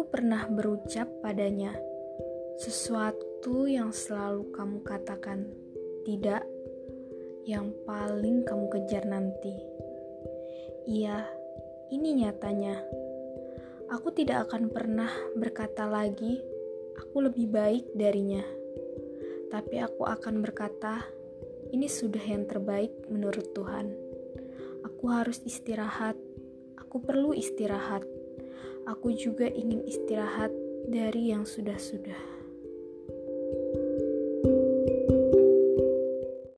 pernah berucap padanya sesuatu yang selalu kamu katakan tidak, yang paling kamu kejar nanti. Iya, ini nyatanya. Aku tidak akan pernah berkata lagi, "Aku lebih baik darinya." Tapi aku akan berkata, "Ini sudah yang terbaik menurut Tuhan." Aku harus istirahat. Aku perlu istirahat. Aku juga ingin istirahat dari yang sudah-sudah.